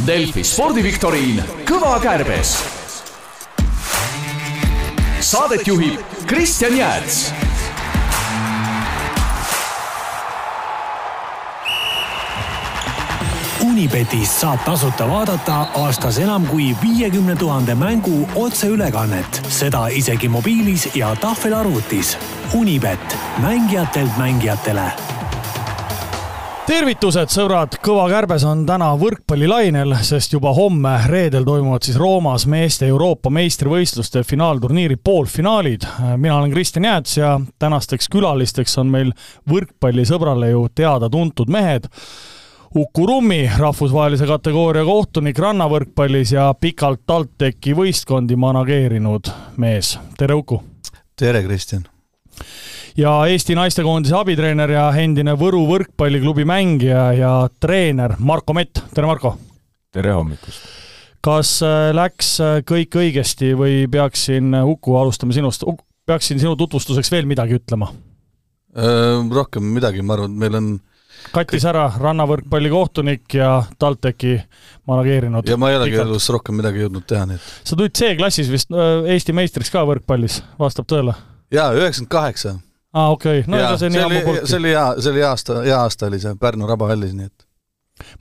Delfi spordiviktoriin Kõva kärbes. Saadet juhib Kristjan Jääts Unibetis saab tasuta vaadata aastas enam kui viiekümne tuhande mängu otseülekannet, seda isegi mobiilis ja tahvelarvutis. Unibet, mängijatelt mängijatele tervitused, sõbrad, Kõva kärbes on täna võrkpallilainel, sest juba homme, reedel toimuvad siis Roomas meeste Euroopa meistrivõistluste finaalturniiri poolfinaalid. mina olen Kristjan Jääts ja tänasteks külalisteks on meil võrkpallisõbrale ju teada-tuntud mehed Uku Rummi, rahvusvahelise kategooria kohtunik rannavõrkpallis ja pikalt TalTechi võistkondi manageerinud mees. tere, Uku! tere, Kristjan! Ja Eesti naistekoondise abitreener ja endine Võru võrkpalliklubi mängija ja treener Marko Mett, tere Marko! tere hommikust! kas äh, läks äh, kõik õigesti või peaksin, äh, Uku, alustama sinust, peaksin sinu tutvustuseks veel midagi ütlema? Rohkem midagi, ma arvan, et meil on kattis ära rannavõrkpalli kohtunik ja TalTechi manageerinud. ja ma ei olegi elus rohkem midagi jõudnud teha, nii et. sa tulid C-klassis vist Eesti meistriks ka võrkpallis, vastab tõele? jaa, üheksakümmend kaheksa. Aa, okei okay., no ega see nii ammu polnudki. see oli hea, see oli hea aasta, hea aasta oli see Pärnu Rabahallis, nii et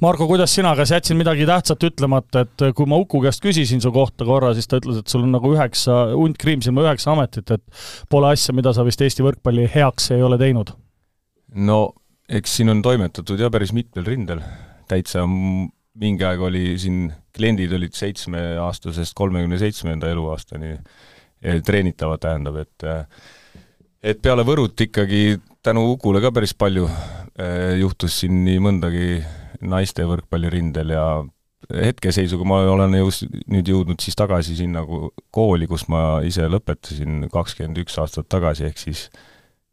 Marko, kuidas sina, kas jätsin midagi tähtsat ütlemata, et kui ma Uku käest küsisin su kohta korra, siis ta ütles, et sul on nagu üheksa, hunt Kriimsilma üheksa ametit, et pole asja, mida sa vist Eesti võrkpalli heaks ei ole teinud? no eks siin on toimetatud jah, päris mitmel rindel, täitsa mingi aeg oli siin, kliendid olid seitsmeaastasest kolmekümne seitsmenda eluaastani treenitavad, tähendab, et et peale Võrut ikkagi tänu Ukule ka päris palju eh, juhtus siin nii mõndagi naiste võrkpallirindel ja hetkeseisuga ma olen just nüüd jõudnud siis tagasi sinna kooli, kus ma ise lõpetasin kakskümmend üks aastat tagasi, ehk siis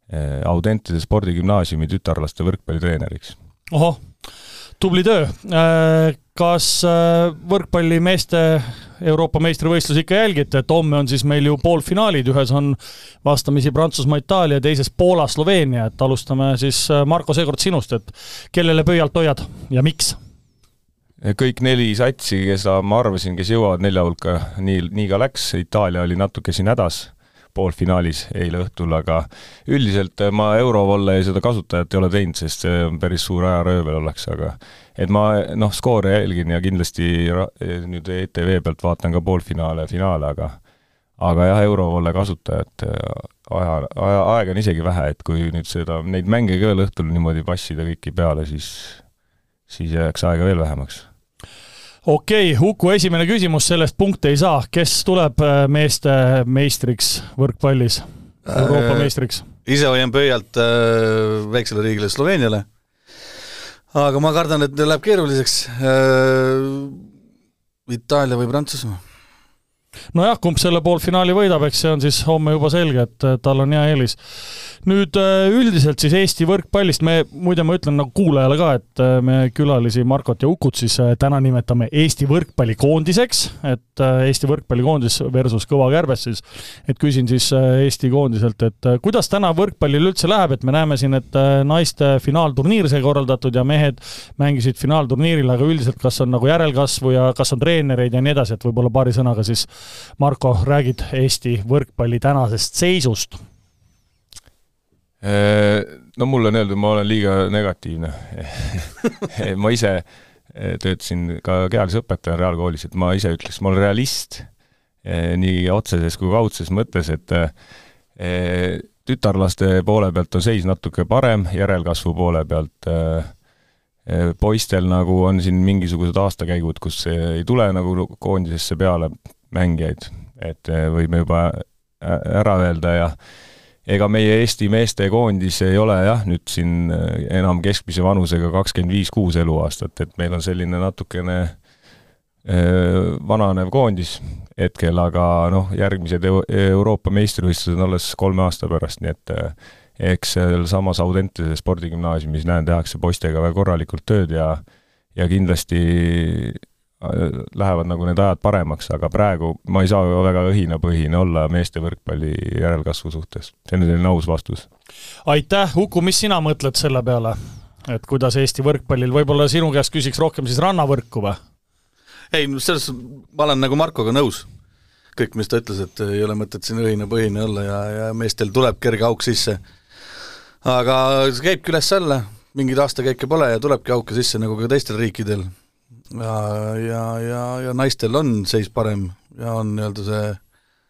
Äh, Audentese spordigümnaasiumi tütarlaste võrkpallitreeneriks. ohoh, tubli töö. Äh, kas äh, võrkpallimeeste Euroopa meistrivõistlusi ikka jälgite, et homme on siis meil ju poolfinaalid, ühes on vastamisi Prantsusmaa, Itaalia, teises Poola, Sloveenia, et alustame siis, Marko, seekord sinust, et kellele pöialt hoiad ja miks? kõik neli satsi, keda ma arvasin, kes jõuavad nelja hulka, nii, nii ka läks, Itaalia oli natuke siin hädas poolfinaalis eile õhtul, aga üldiselt eh, ma Eurovolle seda kasutajat ei ole teinud, sest see on päris suur ajaröövel oleks, aga et ma noh, skoore jälgin ja kindlasti nüüd ETV pealt vaatan ka poolfinaale ja finaale, aga aga jah, Eurovolle kasutajat eh, aja, aja, aega on isegi vähe, et kui nüüd seda, neid mänge ka veel õhtul niimoodi passida kõiki peale, siis siis jääks aega veel vähemaks okei okay,, Uku esimene küsimus, sellest punkte ei saa, kes tuleb äh, meeste meistriks võrkpallis, Euroopa äh, meistriks? ise hoian pöialt äh, väiksele riigile Sloveeniale, aga ma kardan, et läheb keeruliseks äh,. Itaalia või Prantsusmaa nojah, kumb selle poolfinaali võidab, eks see on siis homme juba selge, et tal on hea eelis. nüüd äh, üldiselt siis Eesti võrkpallist me, muide ma ütlen nagu kuulajale ka, et äh, me külalisi Markot ja Ukut siis äh, täna nimetame Eesti võrkpallikoondiseks, et Eesti võrkpallikoondis versus Kõva kärbes siis, et küsin siis Eesti koondiselt, et kuidas täna võrkpallil üldse läheb, et me näeme siin, et naiste finaalturniir sai korraldatud ja mehed mängisid finaalturniiril, aga üldiselt kas on nagu järelkasvu ja kas on treenereid ja nii edasi, et võib-olla paari sõnaga siis Marko, räägid Eesti võrkpalli tänasest seisust? Äh, no mulle on öeldud, ma olen liiga negatiivne ma ise äh, töötasin ka kehalise õpetajana reaalkoolis, et ma ise ütleks, ma olen realist äh, nii otseses kui kaudses mõttes, et tütarlaste poole pealt on seis natuke parem, järelkasvu poole pealt poistel nagu on siin mingisugused aastakäigud, kus ei tule nagu koondisesse peale mängijaid, et eh, võime juba ära öelda ja ega meie Eesti meestekoondis ei ole jah, nüüd siin eh, enam keskmise vanusega kakskümmend viis, kuus eluaastat, et meil on selline natukene eh, vananev koondis hetkel, aga noh, järgmised Euroopa meistrivõistlused on alles kolme aasta pärast, nii et eks sealsamas Audentese spordigümnaasiumis näen, tehakse poistega väga korralikult tööd ja ja kindlasti lähevad nagu need ajad paremaks, aga praegu ma ei saa väga õhinapõhine olla meeste võrkpalli järelkasvu suhtes. see on selline aus vastus. aitäh, Uku, mis sina mõtled selle peale, et kuidas Eesti võrkpallil, võib-olla sinu käest küsiks rohkem siis rannavõrku või? ei, selles suhtes ma olen nagu Markoga nõus. kõik, mis ta ütles, et ei ole mõtet siin õhinapõhine olla ja, ja meestel tuleb kerge auk sisse. aga see käibki üles-alla, mingeid aastakäike pole ja tulebki auke sisse, nagu ka teistel riikidel. Ja, ja, ja, ja naistel on seis parem ja on nii-öelda see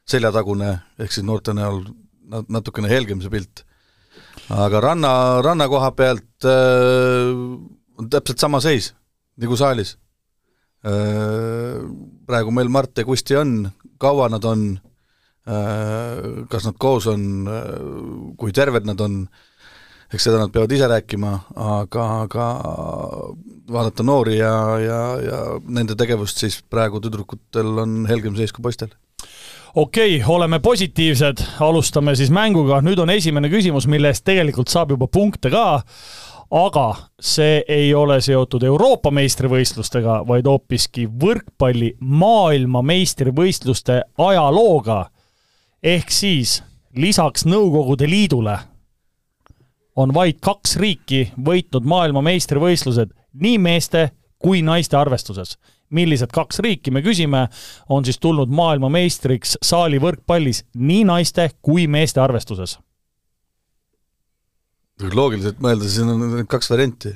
seljatagune, ehk siis noorte näol natukene helgem see pilt. aga ranna, ranna koha pealt äh, on täpselt sama seis nagu saalis äh,. Praegu meil Mart ja Kusti on, kaua nad on äh,, kas nad koos on äh,, kui terved nad on, eks seda nad peavad ise rääkima, aga, aga vaadata noori ja, ja, ja nende tegevust, siis praegu tüdrukutel on helgem seis kui poistel. Okei okay,, oleme positiivsed, alustame siis mänguga, nüüd on esimene küsimus, mille eest tegelikult saab juba punkte ka, aga see ei ole seotud Euroopa meistrivõistlustega, vaid hoopiski võrkpalli maailmameistrivõistluste ajalooga. ehk siis lisaks Nõukogude Liidule on vaid kaks riiki võitnud maailmameistrivõistlused nii meeste kui naiste arvestuses millised kaks riiki, me küsime, on siis tulnud maailmameistriks saali võrkpallis nii naiste kui meeste arvestuses? loogiliselt mõeldes, siin on kaks varianti.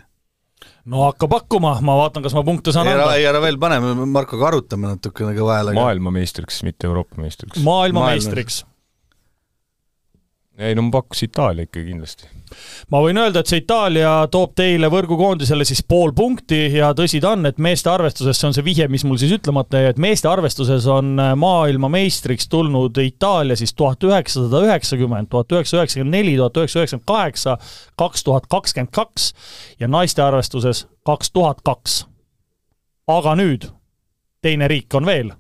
no hakka pakkuma, ma vaatan, kas ma punkte saan anda. ei, ära veel pane, me Markoga arutame natukene kõva häälega. maailmameistriks, mitte Euroopa meistriks. maailmameistriks Maailma ei no ma pakkusin Itaalia ikka kindlasti. ma võin öelda, et see Itaalia toob teile võrgukoondisele siis pool punkti ja tõsi ta on, et meeste arvestuses, see on see vihje, mis mul siis ütlemata jäi, et meeste arvestuses on maailmameistriks tulnud Itaalia siis tuhat üheksasada üheksakümmend, tuhat üheksasada üheksakümmend neli, tuhat üheksasada üheksakümmend kaheksa, kaks tuhat kakskümmend kaks ja naiste arvestuses kaks tuhat kaks. aga nüüd, teine riik on veel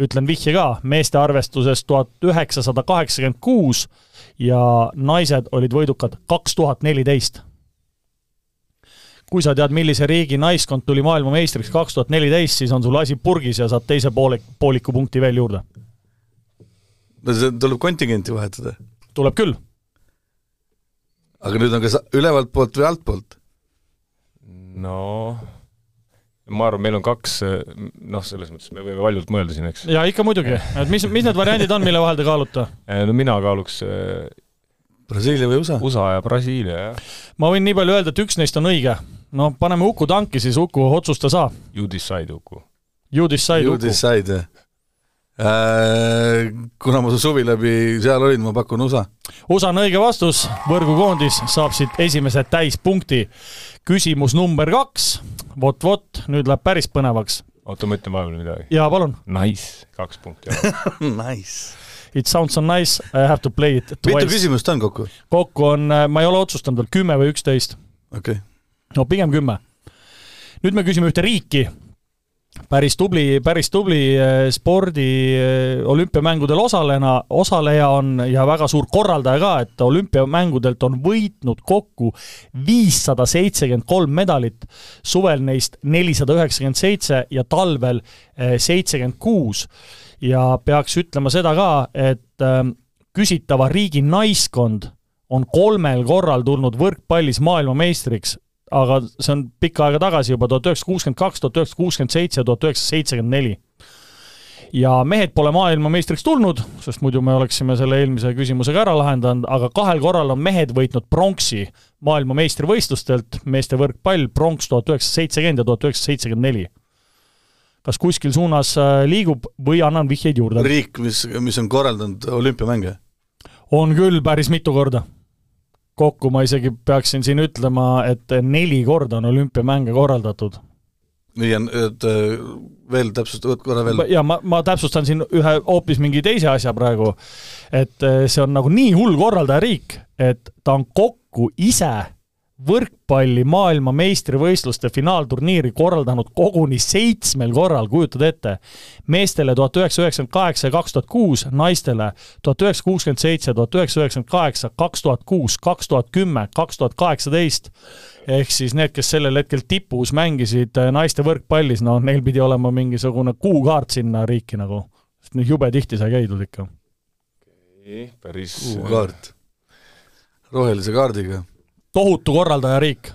ütlen vihje ka, meeste arvestuses tuhat üheksasada kaheksakümmend kuus ja naised olid võidukad kaks tuhat neliteist. kui sa tead, millise riigi naiskond tuli maailmameistriks kaks tuhat neliteist, siis on sul asi purgis ja saad teise poole, pooliku punkti veel juurde. no see tuleb kontingenti vahetada? tuleb küll. aga nüüd on kas ülevalt poolt või altpoolt? no ma arvan, meil on kaks, noh, selles mõttes me võime valjult mõelda siin, eks. jaa, ikka muidugi. et mis, mis need variandid on, mille vahel te kaalute? Eh, no mina kaaluks eh, Brasiilia või USA? USA ja Brasiilia, jah. ma võin nii palju öelda, et üks neist on õige. no paneme Uku tanki, siis Uku, otsusta sa. You decide, Uku. You decide, Uku. You decide, jah kuna ma su suvi läbi seal olin, ma pakun USA. USA on õige vastus, võrgukoondis saab siit esimese täispunkti. küsimus number kaks, vot-vot, nüüd läheb päris põnevaks. oota, ma ütlen vahepeal midagi. jaa, palun. Nice, kaks punkti Nice. It sounds so nice, I have to play it twice. mitu küsimust on kokku? kokku on, äh, ma ei ole otsustanud veel, kümme või üksteist. okei okay.. no pigem kümme. nüüd me küsime ühte riiki päris tubli, päris tubli eh, spordi eh, olümpiamängudel osalena, osaleja on ja väga suur korraldaja ka, et olümpiamängudelt on võitnud kokku viissada seitsekümmend kolm medalit, suvel neist nelisada üheksakümmend seitse ja talvel eh, seitsekümmend kuus. ja peaks ütlema seda ka, et küsitava riigi naiskond on kolmel korral tulnud võrkpallis maailmameistriks aga see on pikka aega tagasi juba, tuhat üheksasada kuuskümmend kaks, tuhat üheksasada kuuskümmend seitse, tuhat üheksasada seitsekümmend neli. ja mehed pole maailmameistriks tulnud, sest muidu me oleksime selle eelmise küsimusega ära lahendanud, aga kahel korral on mehed võitnud pronksi maailmameistrivõistlustelt, meeste võrkpall, pronks tuhat üheksasada seitsekümmend ja tuhat üheksasada seitsekümmend neli kas kuskil suunas äh, liigub või annan vihjeid juurde? riik, mis, mis on korraldanud olümpiamänge? on küll päris mitu korda kokku ma isegi peaksin siin ütlema, et neli korda on olümpiamänge korraldatud. nii on, et äh, veel täpsust-, korra veel. ja ma, ma täpsustan siin ühe hoopis mingi teise asja praegu, et äh, see on nagu nii hull korraldajariik, et ta on kokku ise võrkpalli maailmameistrivõistluste finaalturniiri korraldanud koguni seitsmel korral, kujutad ette. meestele tuhat üheksasada üheksakümmend kaheksa ja kaks tuhat kuus, naistele tuhat üheksasada kuuskümmend seitse, tuhat üheksasada üheksakümmend kaheksa, kaks tuhat kuus, kaks tuhat kümme, kaks tuhat kaheksateist. ehk siis need, kes sellel hetkel tipus mängisid äh, naiste võrkpallis, no neil pidi olema mingisugune kuukaart sinna riiki nagu, sest jube tihti sai käidud ikka. päris kuukaart, rohelise kaardiga tohutu korraldajariik.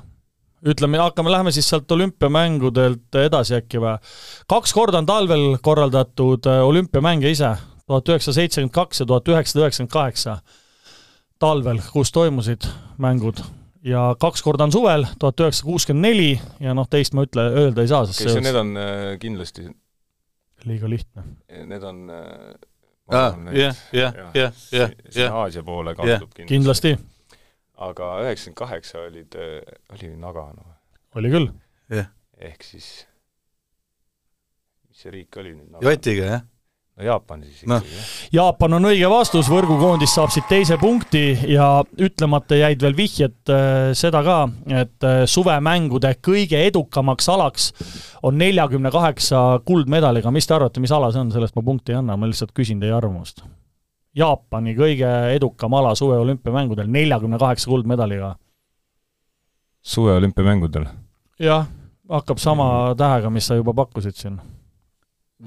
ütleme, hakkame, lähme siis sealt olümpiamängudelt edasi äkki või? kaks korda on talvel korraldatud äh, olümpiamänge ise, tuhat üheksasada seitsekümmend kaks ja tuhat üheksasada üheksakümmend kaheksa talvel, kus toimusid mängud ja kaks korda on suvel, tuhat üheksasada kuuskümmend neli ja noh, teist ma ütle, öelda ei saa, sest okay, see need on äh, kindlasti liiga lihtne. Need on jah, jah, jah, jah, jah. Aasia poole kaldub kindlasti, kindlasti aga üheksakümmend kaheksa olid, äh, oli Nagano. oli küll. jah. ehk siis, mis see riik oli nüüd? Jotiga, jah? no Jaapan siis no. ikkagi, jah. Jaapan on õige vastus, võrgukoondis saab siit teise punkti ja ütlemata jäid veel vihjed äh, seda ka, et äh, suvemängude kõige edukamaks alaks on neljakümne kaheksa kuldmedaliga, mis te arvate, mis ala see on, sellest ma punkti ei anna, ma lihtsalt küsin teie arvamust Jaapani kõige edukam ala suveolümpiamängudel, neljakümne kaheksa kuldmedaliga. suveolümpiamängudel? jah, hakkab sama mm. tähega, mis sa juba pakkusid siin.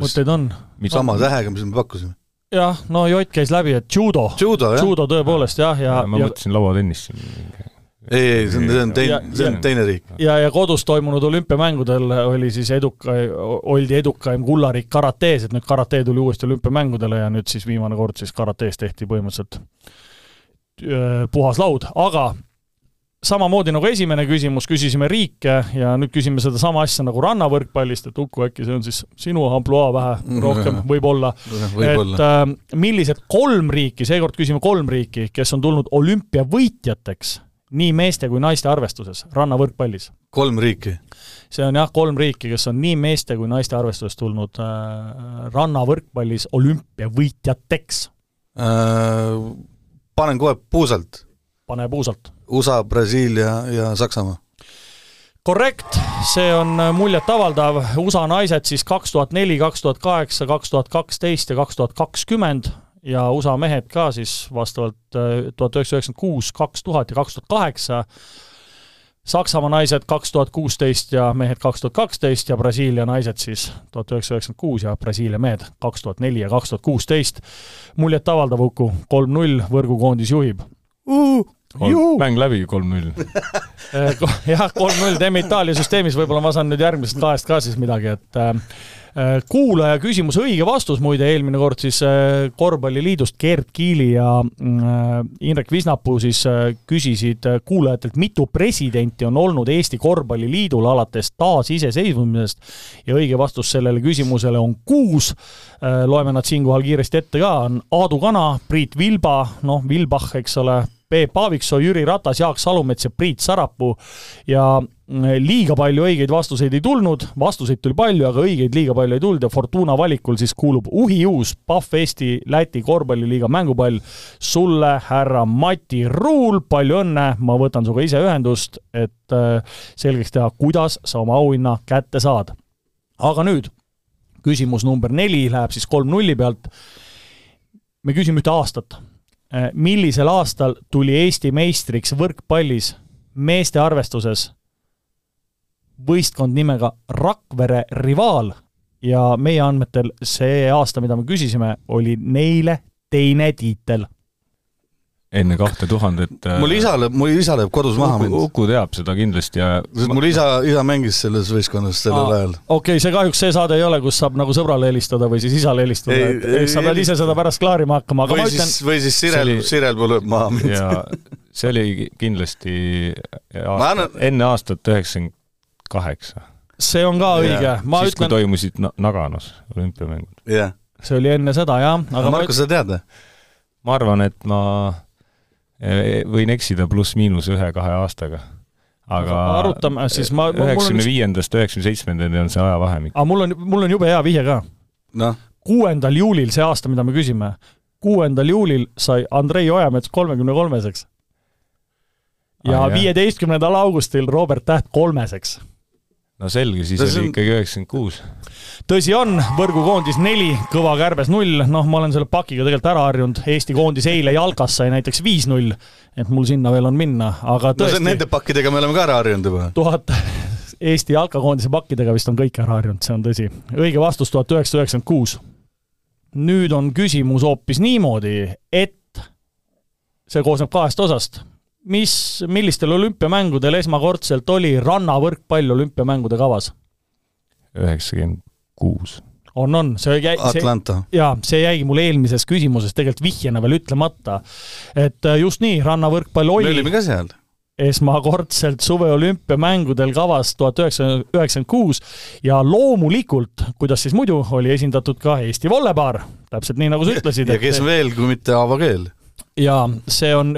mõtteid on? sama tähega, mis me pakkusime? jah, no Jott käis läbi, et judo. judo, judo tõepoolest jah, ja, ja ma ja... mõtlesin lauatennist ei, ei, see on, see on teine, see on teine riik. ja, ja kodus toimunud olümpiamängudel oli siis eduka, oldi edukaim kullarik karatees, et nüüd karate tuli uuesti olümpiamängudele ja nüüd siis viimane kord siis karatees tehti põhimõtteliselt puhas laud, aga samamoodi nagu esimene küsimus, küsisime riike ja nüüd küsime sedasama asja nagu rannavõrkpallist, et Uku, äkki see on siis sinu ampluaa vähe rohkem võib-olla võib. et äh, millised kolm riiki, seekord küsime kolm riiki, kes on tulnud olümpiavõitjateks nii meeste kui naiste arvestuses rannavõrkpallis. kolm riiki? see on jah, kolm riiki, kes on nii meeste kui naiste arvestuses tulnud äh, rannavõrkpallis olümpiavõitjateks äh,. panen kohe puusalt. pane puusalt. USA, Brasiilia ja Saksamaa korrekt, see on muljetavaldav, USA naised siis kaks tuhat neli, kaks tuhat kaheksa, kaks tuhat kaksteist ja kaks tuhat kakskümmend ja USA mehed ka siis vastavalt äh, tuhat üheksasada üheksakümmend kuus, kaks tuhat ja kaks tuhat kaheksa, Saksamaa naised kaks tuhat kuusteist ja mehed kaks tuhat kaksteist ja Brasiilia naised siis tuhat üheksasada üheksakümmend kuus ja Brasiilia mehed kaks tuhat neli ja kaks tuhat kuusteist. muljetavaldav, Uku, kolm-null, võrgukoondis juhib uh,. mäng läbi kolm-null äh, jah, kolm-null, teeme Itaalia süsteemis, võib-olla ma saan nüüd järgmisest kahest ka siis midagi, et äh, Äh, kuulaja küsimuse õige vastus muide eelmine kord siis äh, Korvpalliliidust Gerd Kiili ja mm, äh, Indrek Visnapuu siis küsisid kuulajatelt, mitu presidenti on olnud Eesti Korvpalliliidul alates taasiseseisvumisest ja õige vastus sellele küsimusele on kuus. loeme nad siinkohal kiiresti ette ka, on Aadu Kana, Priit Vilba, noh, Vilbach, eks ole, Peep Aaviksoo, Jüri Ratas, Jaak Salumets ja Priit Sarapuu ja liiga palju õigeid vastuseid ei tulnud, vastuseid tuli palju, aga õigeid liiga palju ei tulnud ja Fortuna valikul siis kuulub uhiuus Pahv Eesti Läti korvpalliliiga mängupall sulle, härra Mati Ruul, palju õnne, ma võtan sinuga ise ühendust, et äh, selgeks teha, kuidas sa oma auhinna kätte saad. aga nüüd, küsimus number neli läheb siis kolm-nulli pealt. me küsime ühte aastat. Äh, millisel aastal tuli Eesti meistriks võrkpallis meeste arvestuses võistkond nimega Rakvere Rivaal ja meie andmetel see aasta, mida me küsisime, oli neile teine tiitel. enne kahte tuhandet mul isa lööb, mul isa lööb kodus maha mind. Uku teab seda kindlasti ja sest mul isa, isa mängis selles võistkonnas sellel ajal. okei okay,, see kahjuks see saade ei ole, kus saab nagu sõbrale helistada või siis isale helistada, et eks sa pead ise seda pärast klaarima hakkama, aga või ma ütlen siis, või siis Sirel Sirel lööb maha mind. ja see oli kindlasti aasta, annan... enne aastat üheksakümmend kaheksa. see on ka õige yeah., ma siis, ütlen. toimusid Naganos olümpiamängud. yeah.. see oli enne seda, jah. aga Marko ma... sa tead või? ma arvan, et ma e, võin eksida pluss-miinus ühe-kahe aastaga. aga arutame siis, ma üheksakümne viiendast üheksakümne seitsmendani on see ajavahemik. aga mul on, mul on jube hea vihje ka no.. kuuendal juulil, see aasta, mida me küsime, kuuendal juulil sai Andrei Ojamets kolmekümne kolmeseks. ja viieteistkümnendal augustil Robert Täht kolmeseks no selge, siis see oli on... ikkagi üheksakümmend kuus. tõsi on, võrgukoondis neli, kõva kärbes null, noh, ma olen selle pakiga tegelikult ära harjunud, Eesti koondis eile jalkas sai näiteks viis-null, et mul sinna veel on minna, aga tõesti no nende pakkidega me oleme ka ära harjunud juba. tuhat, Eesti jalkakoondise pakkidega vist on kõik ära harjunud, see on tõsi. õige vastus tuhat üheksasada üheksakümmend kuus. nüüd on küsimus hoopis niimoodi, et see koosneb kahest osast mis, millistel olümpiamängudel esmakordselt oli rannavõrkpall olümpiamängude kavas? üheksakümmend kuus. on, on, see jäi, Atlanta. jaa, see jäigi mul eelmises küsimuses tegelikult vihjena veel ütlemata. et äh, just nii, rannavõrkpall me oli olime ka seal. esmakordselt suveolümpiamängudel kavas tuhat üheksasada üheksakümmend kuus ja loomulikult, kuidas siis muidu, oli esindatud ka Eesti vollepaar, täpselt nii, nagu sa ütlesid. ja kes veel, kui mitte Aavo Keel ja see on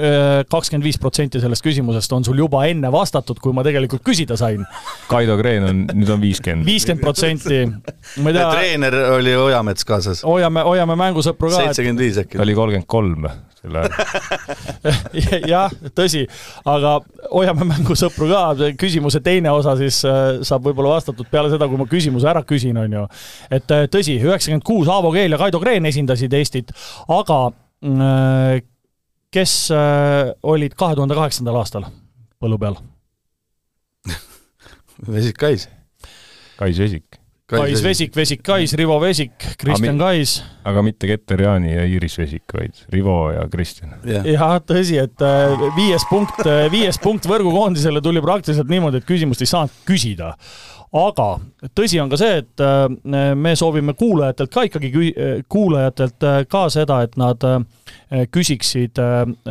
kakskümmend viis protsenti sellest küsimusest on sul juba enne vastatud, kui ma tegelikult küsida sain. Kaido Kreen on, nüüd on viiskümmend. viiskümmend protsenti. ma ei tea. treener oli Ojamets kaasas. hoiame, hoiame mängusõpru ka. seitsekümmend viis äkki. oli kolmkümmend kolm sel ajal. jah, tõsi, aga hoiame mängusõpru ka, küsimuse teine osa siis saab võib-olla vastatud peale seda, kui ma küsimuse ära küsin, on ju. et tõsi, üheksakümmend kuus Aavo Keel ja Kaido Kreen esindasid Eestit, aga kes äh, olid kahe tuhande kaheksandal aastal põllu peal? Vesik Kais. Kais Vesik. Kais Vesik, Vesik Kais, Rivo Vesik, Kristjan Kais. aga mitte Keter Jaani ja Iiris Vesik, vaid Rivo ja Kristjan yeah.. jah, tõsi, et äh, viies punkt, äh, viies punkt võrgukoondisele tuli praktiliselt niimoodi, et küsimust ei saanud küsida aga tõsi on ka see, et äh, me soovime kuulajatelt ka ikkagi, kuulajatelt ka seda, et nad küsiksid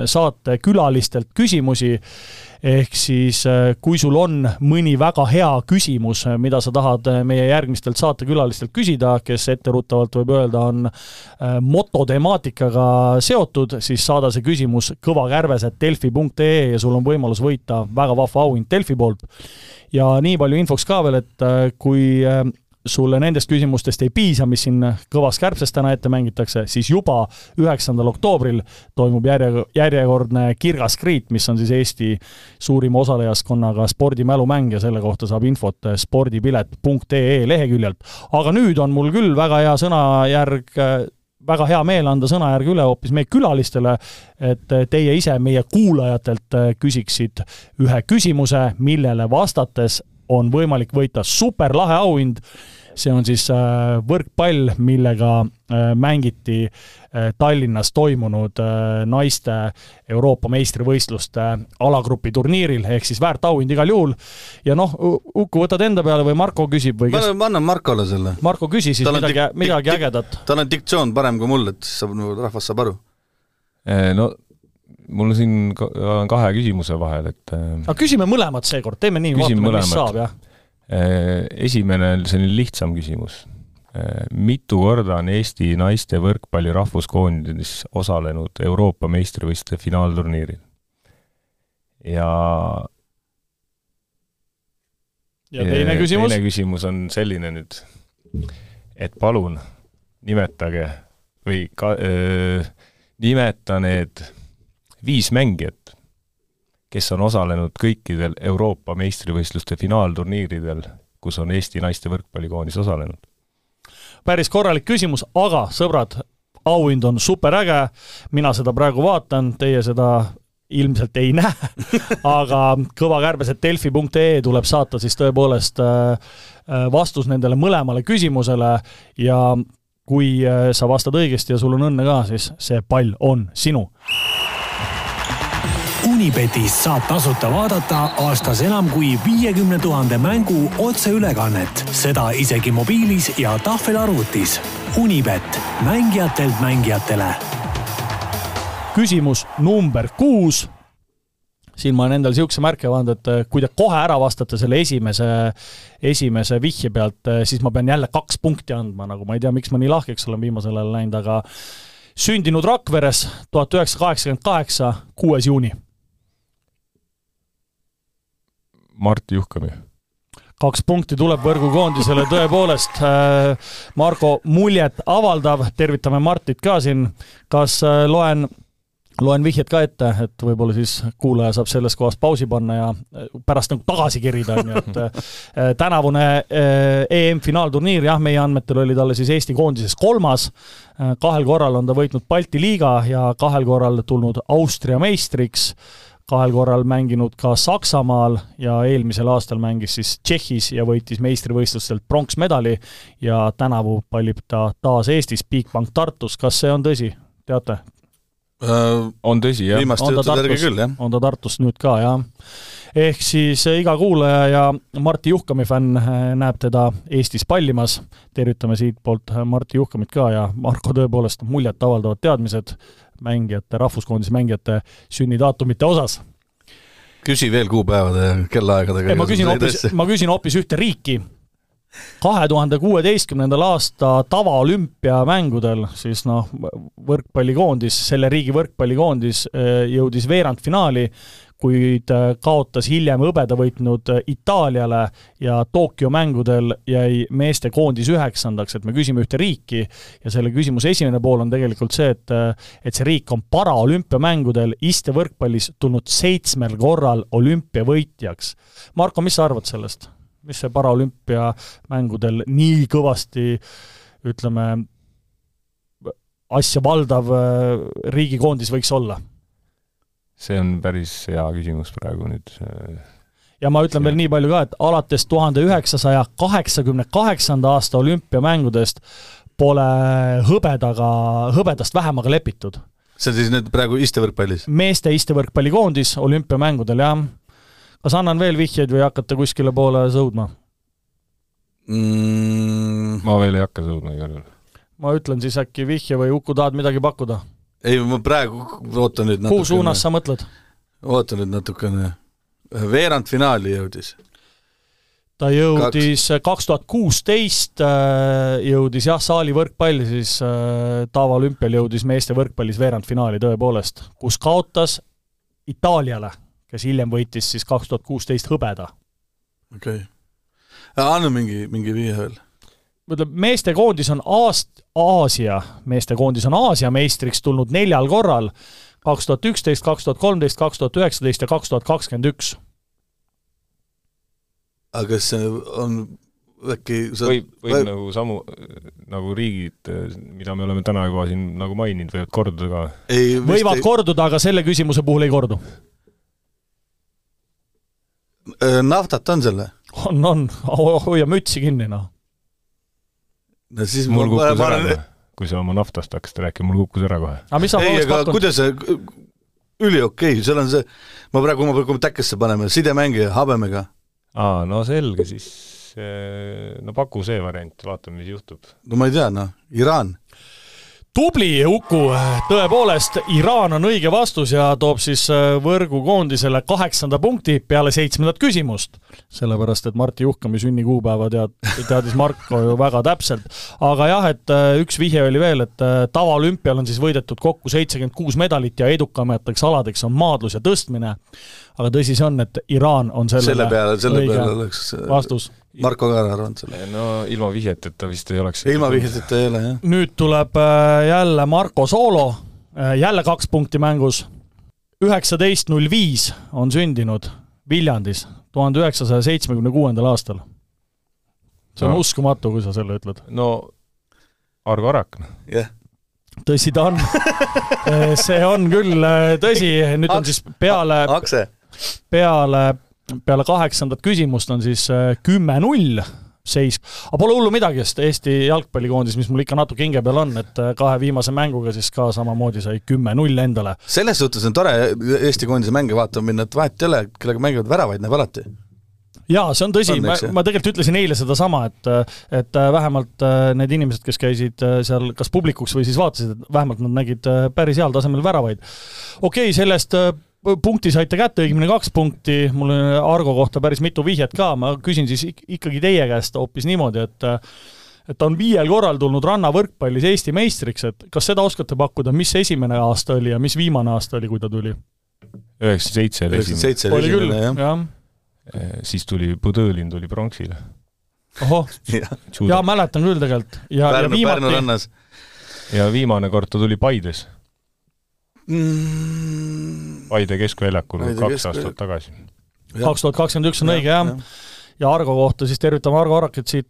saatekülalistelt küsimusi ehk siis äh, kui sul on mõni väga hea küsimus, äh, mida sa tahad äh, meie järgmistelt saatekülalistelt küsida, kes etteruttavalt võib öelda, on mototemaatikaga seotud, siis saada see küsimus kõvakärbes.delfi.ee ja sul on võimalus võita väga vahva auhind Delfi poolt. ja nii palju infoks ka veel, et kui sulle nendest küsimustest ei piisa, mis siin kõvas kärbses täna ette mängitakse, siis juba üheksandal oktoobril toimub järje, järjekordne Kirgas Kriit, mis on siis Eesti suurima osalejaskonnaga spordimälumäng ja selle kohta saab infot spordipilet.ee leheküljelt. aga nüüd on mul küll väga hea sõnajärg väga hea meel anda sõnajärg üle hoopis meie külalistele, et teie ise meie kuulajatelt küsiksid ühe küsimuse, millele vastates on võimalik võita superlahe auhind see on siis äh, võrkpall, millega äh, mängiti äh, Tallinnas toimunud naiste Euroopa meistrivõistluste alagrupi turniiril, ehk siis väärt auhind igal juhul. ja noh, Uku, võtad enda peale või Marko küsib või kes? ma annan Markole selle. Marko, küsi siis tal midagi, midagi ägedat. tal on diktsioon parem kui mul, et saab, rahvas saab aru. no mul siin on kahe küsimuse vahel, et aga küsime mõlemad seekord, teeme nii, vaatame, mis saab, jah esimene on selline lihtsam küsimus. Äh, mitu korda on Eesti naiste võrkpalli rahvuskoondises osalenud Euroopa meistrivõistluste finaalturniiril? ja ja teine küsimus? teine küsimus on selline nüüd, et palun nimetage või ka, öö, nimeta need viis mängijat, kes on osalenud kõikidel Euroopa meistrivõistluste finaalturniiridel, kus on Eesti naiste võrkpallikoondis osalenud? päris korralik küsimus, aga sõbrad, auhind on superäge, mina seda praegu vaatan, teie seda ilmselt ei näe. Aga kõvakärbes, et delfi.ee tuleb saata siis tõepoolest äh, äh, vastus nendele mõlemale küsimusele. Ja kui äh, sa vastad õigesti ja sul on õnne ka, siis see pall on sinu Unibetis saab tasuta vaadata aastas enam kui viiekümne tuhande mängu otseülekannet, seda isegi mobiilis ja tahvelarvutis. Unibet, mängijatelt mängijatele. küsimus number kuus siin ma olen endale niisuguse märke pannud, et eh, kui te kohe ära vastate selle esimese, esimese vihje pealt, eh, siis ma pean jälle kaks punkti andma, nagu ma ei tea, miks ma nii lahkeks olen viimasel ajal läinud, aga sündinud Rakveres tuhat üheksasada kaheksakümmend kaheksa, kuues juuni Mart Juhkami. kaks punkti tuleb võrgukoondisele tõepoolest. Äh, Margo muljet avaldav, tervitame Martit ka siin. kas äh, loen loen vihjed ka ette, et võib-olla siis kuulaja saab selles kohas pausi panna ja äh, pärast nagu tagasi kerida, on ju, et tänavune EM-finaalturniir, jah, meie andmetel oli talle siis Eesti koondises kolmas, kahel korral on ta võitnud Balti liiga ja kahel korral tulnud Austria meistriks kahel korral mänginud ka Saksamaal ja eelmisel aastal mängis siis Tšehhis ja võitis meistrivõistlustelt pronksmedali ja tänavu pallib ta taas Eestis Bigbank Tartus, kas see on tõsi, teate? Äh, on tõsi, jah. viimaste On ta juttude järgi Tartus? küll, jah. on ta Tartust nüüd ka, jah. ehk siis eh, iga kuulaja ja Martti Juhkami fänn eh, näeb teda Eestis pallimas. tervitame siitpoolt Martti Juhkamit ka ja Marko tõepoolest muljetavaldavad teadmised mängijate, rahvuskoondise mängijate sünnidaatumite osas. küsi veel kuupäevade kellaaegadega. ma küsin hoopis, ma küsin hoopis ühte riiki kahe tuhande kuueteistkümnendal aasta tavaolümpiamängudel siis noh, võrkpallikoondis, selle riigi võrkpallikoondis eh, jõudis veerandfinaali, kuid eh, kaotas hiljem hõbeda võitnud eh, Itaaliale ja Tokyo mängudel jäi meestekoondis üheksandaks, et me küsime ühte riiki ja selle küsimuse esimene pool on tegelikult see, et et see riik on paraolümpiamängudel istevõrkpallis tulnud seitsmel korral olümpiavõitjaks. Marko, mis sa arvad sellest? mis see paraolümpiamängudel nii kõvasti ütleme, asja valdav äh, riigikoondis võiks olla? See on päris hea küsimus praegu nüüd. ja ma ütlen veel nii palju ka, et alates tuhande üheksasaja kaheksakümne kaheksanda aasta olümpiamängudest pole hõbedaga, hõbedast vähemaga lepitud. see on siis nüüd praegu istevõrkpallis? meeste istevõrkpallikoondis olümpiamängudel, jah. kas annan veel vihjeid või hakkate kuskile poole sõudma mm.? ma veel ei hakka sõudma igal juhul. ma ütlen siis äkki vihje või Uku, tahad midagi pakkuda? Ei, ma praegu ootan nüüd kuhu suunas sa mõtled? ootan nüüd natukene. veerandfinaali jõudis. ta jõudis kaks tuhat kuusteist, äh, jõudis jah, saali võrkpalli, siis äh, tavaolümpial jõudis meeste võrkpallis veerandfinaali tõepoolest, kus kaotas Itaaliale, kes hiljem võitis siis kaks tuhat kuusteist hõbeda. okei okay.. anna mingi, mingi viie veel ütleme, meestekoondis on aast-, Aasia, meestekoondis on Aasia meistriks tulnud neljal korral, kaks tuhat üksteist, kaks tuhat kolmteist, kaks tuhat üheksateist ja kaks tuhat kakskümmend üks. aga kas see on äkki sa... võib, võib või... nagu samu, nagu riigid, mida me oleme täna juba siin nagu maininud, võivad korduda ka? võivad ei... korduda, aga selle küsimuse puhul ei kordu. naftat on selle? on, on, hoia mütsi kinni, noh no siis mul kukkus ära kohe, kui sa oma naftast hakkasid rääkima, mul kukkus ära kohe. aga mis sa ei, aga pakun? kuidas see, üliokei okay., seal on see, ma praegu, ma praegu täkkesse paneme, sidemängija habemega. aa, no selge, siis no paku see variant, vaatame, mis juhtub. no ma ei tea, noh, Iraan tubli, Uku, tõepoolest, Iraan on õige vastus ja toob siis äh, võrgukoondisele kaheksanda punkti peale seitsmendat küsimust. sellepärast, et Marti Juhkami sünnikuupäeva tead, teadis Marko ju väga täpselt. aga jah, et äh, üks vihje oli veel, et äh, tavaolümpial on siis võidetud kokku seitsekümmend kuus medalit ja edukamateks aladeks on maadlus ja tõstmine. aga tõsi see on, et Iraan on sellele selle peale, selle peale oleks vastus Marko ka arvanud selle? no ilma vihjeteta vist ei oleks. ilma vihjeteta ei ole, jah. nüüd tuleb äh, jälle Marko soolo, äh, jälle kaks punkti mängus. üheksateist null viis on sündinud Viljandis tuhande üheksasaja seitsmekümne kuuendal aastal. see on no. uskumatu, kui sa selle ütled. no Argo Arak, noh. jah tõsi ta on see on küll äh, tõsi, nüüd on siis peale, peale peale kaheksandat küsimust on siis äh, kümme-null seis, aga pole hullu midagi, sest Eesti jalgpallikoondis, mis mul ikka natuke hinge peal on, et äh, kahe viimase mänguga siis ka samamoodi sai kümme-null endale. selles suhtes on tore Eesti koondise mänge vaatama minna, et vahet ei ole, kellega mängivad väravaid, näeb alati jaa, see on tõsi, ma, ma tegelikult ütlesin eile sedasama, et et äh, vähemalt need inimesed, kes käisid seal kas publikuks või siis vaatasid, et vähemalt nad nägid päris heal tasemel väravaid. okei okay,, sellest punkti saite kätte, õigemini kaks punkti, mul on Argo kohta päris mitu vihjet ka, ma küsin siis ikkagi teie käest hoopis niimoodi, et et ta on viiel korral tulnud rannavõrkpallis Eesti meistriks, et kas seda oskate pakkuda, mis esimene aasta oli ja mis viimane aasta oli, kui ta tuli? üheksakümmend seitse oli esimene. oli küll, jah ja.. Eh, siis tuli Põdõlin tuli pronksile. ohoh, jaa, mäletan küll tegelikult. ja, ja viimati. ja viimane kord ta tuli Paides mm.. Paide keskväljakul Paide kaks kesk... aastat tagasi. kaks tuhat kakskümmend üks on õige, jah ja. ja Argo kohta siis tervitame Argo Arakit siit,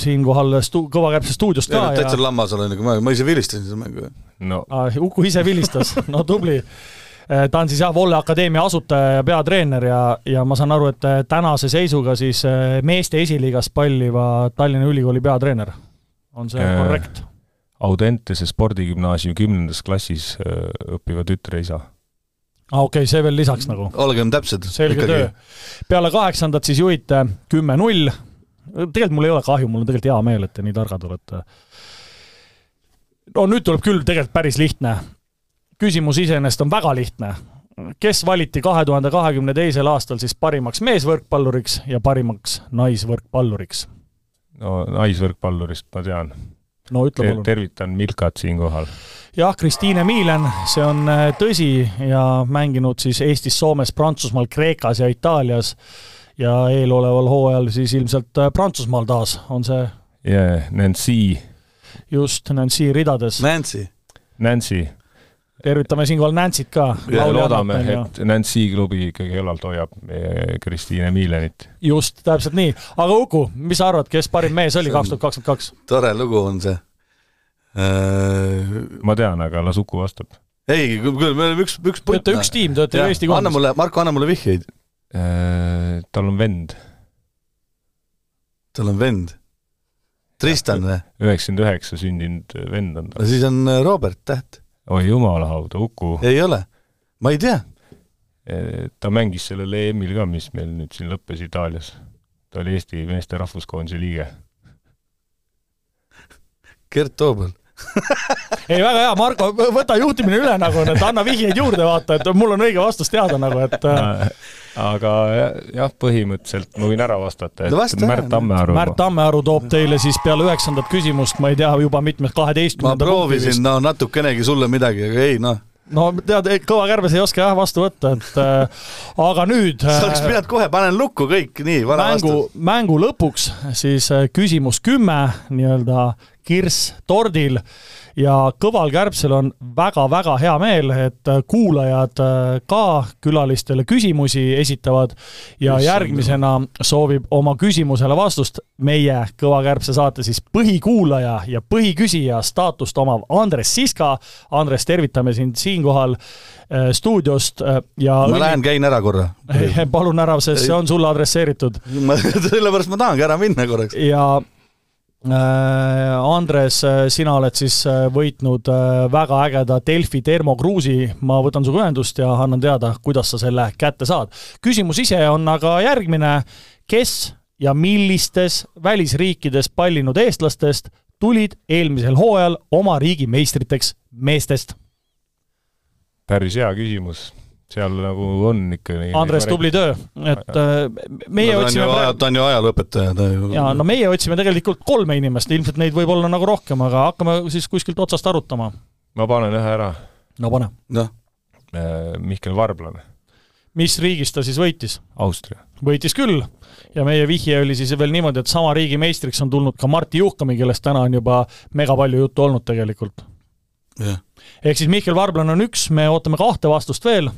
siinkohal stu-, Kõvakärbse stuudiost ka. täitsa ja... lammas olen, ma, ma ise vilistasin seda mängu. no ah, Uku ise vilistas, no tubli eh, ta on siis jah, Volle Akadeemia asutaja ja peatreener ja, ja ma saan aru, et eh, tänase seisuga siis eh, meeste esiliigas palliva Tallinna Ülikooli peatreener. on see korrekt? Audentese spordigümnaasiumi kümnendas klassis äh, õppiva tütre isa. aa ah, okei okay,, see veel lisaks nagu. olgem täpsed. selge töö. peale kaheksandat siis juhite kümme-null. tegelikult mul ei ole kahju, mul on tegelikult hea meel, et te nii targad olete. no nüüd tuleb küll tegelikult päris lihtne. küsimus iseenesest on väga lihtne kes valiti kahe tuhande kahekümne teisel aastal siis parimaks meesvõrkpalluriks ja parimaks naisvõrkpalluriks? no naisvõrkpallurist ma tean. No ütle palun. tervitan Milkat siinkohal. jah, Kristiine Miilen, see on äh, tõsi ja mänginud siis Eestis, Soomes, Prantsusmaal, Kreekas ja Itaalias ja eeloleval hooajal siis ilmselt äh, Prantsusmaal taas on see. jaa, Nancy. just, Nancy ridades. Nancy. Nancy tervitame siinkohal Nancy't ka. loodame, et Nancy klubi ikkagi ülalt hoiab meie Kristiine Miilenit. just, täpselt nii. aga Uku, mis sa arvad, kes parim mees oli kaks tuhat kakskümmend kaks? tore lugu on see äh.... ma tean, aga las Uku vastab. ei, küll me oleme üks, üks punt. Te olete üks tiim, te olete ju Eesti koondis. anna mulle, Marko, anna mulle vihjeid äh,. tal on vend. tal on vend? Tristan või? üheksakümmend üheksa sündinud vend on tal. siis on äh, Robert Täht oi jumala hauda, Uku. ei ole, ma ei tea. E, ta mängis sellel EM-il ka, mis meil nüüd siin lõppes Itaalias. ta oli Eesti meeste rahvuskoondise liige. Gert Toobal ei, väga hea, Marko, võta juhtimine üle nagu, et anna vihjeid juurde, vaata, et mul on õige vastus teada nagu, et aga jah, põhimõtteliselt ma võin ära vastata, et no vasta, Märt Tammearu. Märt Tammearu toob teile siis peale üheksandat küsimust, ma ei tea, juba mitmes, kaheteistkümnenda ma proovisin, no natukenegi sulle midagi, aga ei noh no tead, kõva kärbes ei oska jah vastu võtta, et äh, aga nüüd sa oleks äh, pidanud kohe, panen lukku kõik, nii, vana mängu, vastus. mängu lõpuks siis äh, küsimus kümme nii-öelda kirss tordil ja Kõval Kärbsel on väga-väga hea meel, et kuulajad äh, ka külalistele küsimusi esitavad ja Just järgmisena soovib oma küsimusele vastust meie Kõva Kärbse saate siis põhikuulaja ja põhiküsija staatust omav Andres Siska. Andres, tervitame sind siinkohal äh, stuudiost äh, ja ma õnni... lähen, käin ära korra. palun ära, sest see on sulle adresseeritud. sellepärast ma tahangi ära minna korraks. ja Äh, Andres, äh, sina oled siis äh, võitnud väga ägeda Delfi termokruusi, ma võtan sinuga ühendust ja annan teada, kuidas sa selle kätte saad. küsimus ise on aga järgmine, kes ja millistes välisriikides pallinud eestlastest tulid eelmisel hooajal oma riigi meistriteks meestest? päris hea küsimus seal nagu on ikka nii Andres, tubli töö, et äh, meie no, otsime praegu ta on ju ajalooõpetaja, ta ju jaa, no meie otsime tegelikult kolme inimest, ilmselt neid võib olla nagu rohkem, aga hakkame siis kuskilt otsast arutama. ma panen ühe ära. no pane. noh. Äh, Mihkel Varblane. mis riigist ta siis võitis? Austria. võitis küll ja meie vihje oli siis veel niimoodi, et sama riigi meistriks on tulnud ka Martti Juhkami, kellest täna on juba mega palju juttu olnud tegelikult. ehk siis Mihkel Varblane on üks, me ootame kahte vastust veel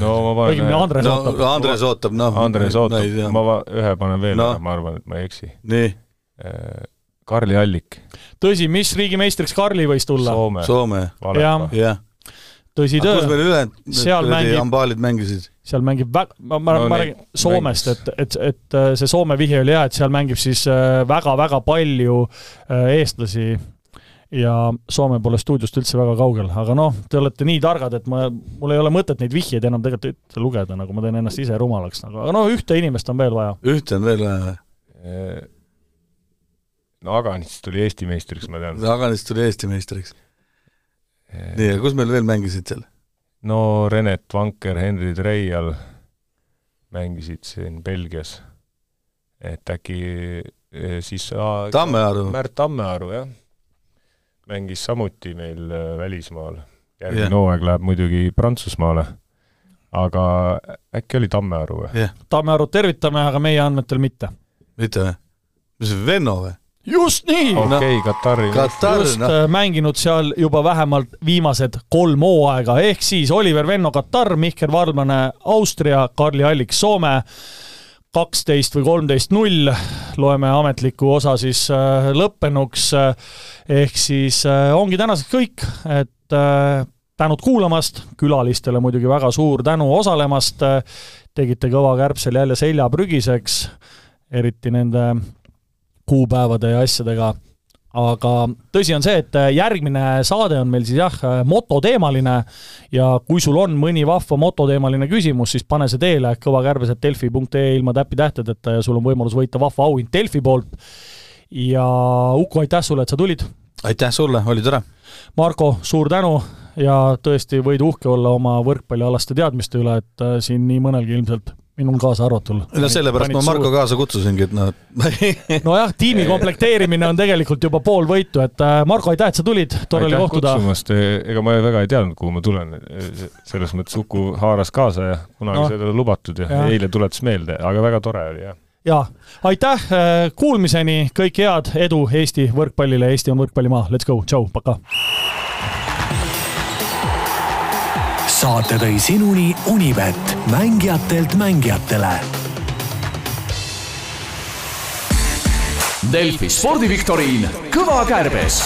no ma panen õigemini Andres no, ootab. Andres ootab, noh. Andres ootab ma va-, ühe panen veel no., ma arvan, et ma ei eksi. nii? Äh, Karli Allik. tõsi, mis riigi meistriks Karli võis tulla? Soome. Soome. jah ja. tõsi töö. kus meil ülejäänud seal mängib, ambaalid mängisid? seal mängib vä-, ma, ma, no, ma räägin Soomest, et, et, et see Soome vihje oli hea, et seal mängib siis väga-väga äh, palju äh, eestlasi ja Soome pole stuudiost üldse väga kaugel, aga noh, te olete nii targad, et ma, mul ei ole mõtet neid vihjeid enam tegelikult üldse lugeda, nagu ma teen ennast ise rumalaks nagu, aga noh, ühte inimest on veel vaja. ühte on veel vaja või? no Aganist tuli Eesti meistriks, ma tean. Aganist tuli Eesti meistriks. nii, ja kus meil veel mängisid seal? no Renet Vanker, Henri Treial mängisid siin Belgias. et äkki eh, siis Tammearu. Märt Tammearu, jah mängis samuti meil äh, välismaal. järgmine yeah. hooaeg läheb muidugi Prantsusmaale, aga äkki oli Tammearu või yeah.? Tammearut tervitame, aga meie andmetel mitte. mitte või? mis see, Venno või? just nii! okei okay, no., Katari. Katar, just no. Äh, mänginud seal juba vähemalt viimased kolm hooaega, ehk siis Oliver Venno Katar, Mihkel Varblane Austria, Karli Allik Soome kaksteist või kolmteist null, loeme ametliku osa siis äh, lõppenuks. ehk siis äh, ongi tänaseks kõik, et äh, tänud kuulamast, külalistele muidugi väga suur tänu osalemast, tegite Kõva Kärbsel jälle selja prügiseks, eriti nende kuupäevade ja asjadega. Aga tõsi on see, et järgmine saade on meil siis jah, mototeemaline ja kui sul on mõni vahva mototeemaline küsimus, siis pane see teele kõvakärbes.delfi.ee ilma täpitähtedeta ja sul on võimalus võita vahva auhind Delfi poolt. ja Uku, aitäh sulle, et sa tulid! aitäh sulle, oli tore! Marko, suur tänu ja tõesti võid uhke olla oma võrkpallialaste teadmiste üle, et siin nii mõnelgi ilmselt minul kaasa arvatul. no sellepärast ma Marko suur... kaasa kutsusingi, et noh nojah, tiimi komplekteerimine on tegelikult juba pool võitu, et äh, Marko, aitäh, et sa tulid, tore oli kohtuda. kutsumast, ega ma väga ei teadnud, kuhu ma tulen. selles mõttes Uku haaras kaasa ja kunagi no. seda lubatud ja, ja eile tuletas meelde, aga väga tore oli, jah ja aitäh, äh, kuulmiseni, kõike head, edu Eesti võrkpallile, Eesti on võrkpallimaa, let's go, tšau, pakaa! Saate tõi sinuni Unibet, mängijatelt mängijatele. Delfi spordiviktoriin Kõva kärbes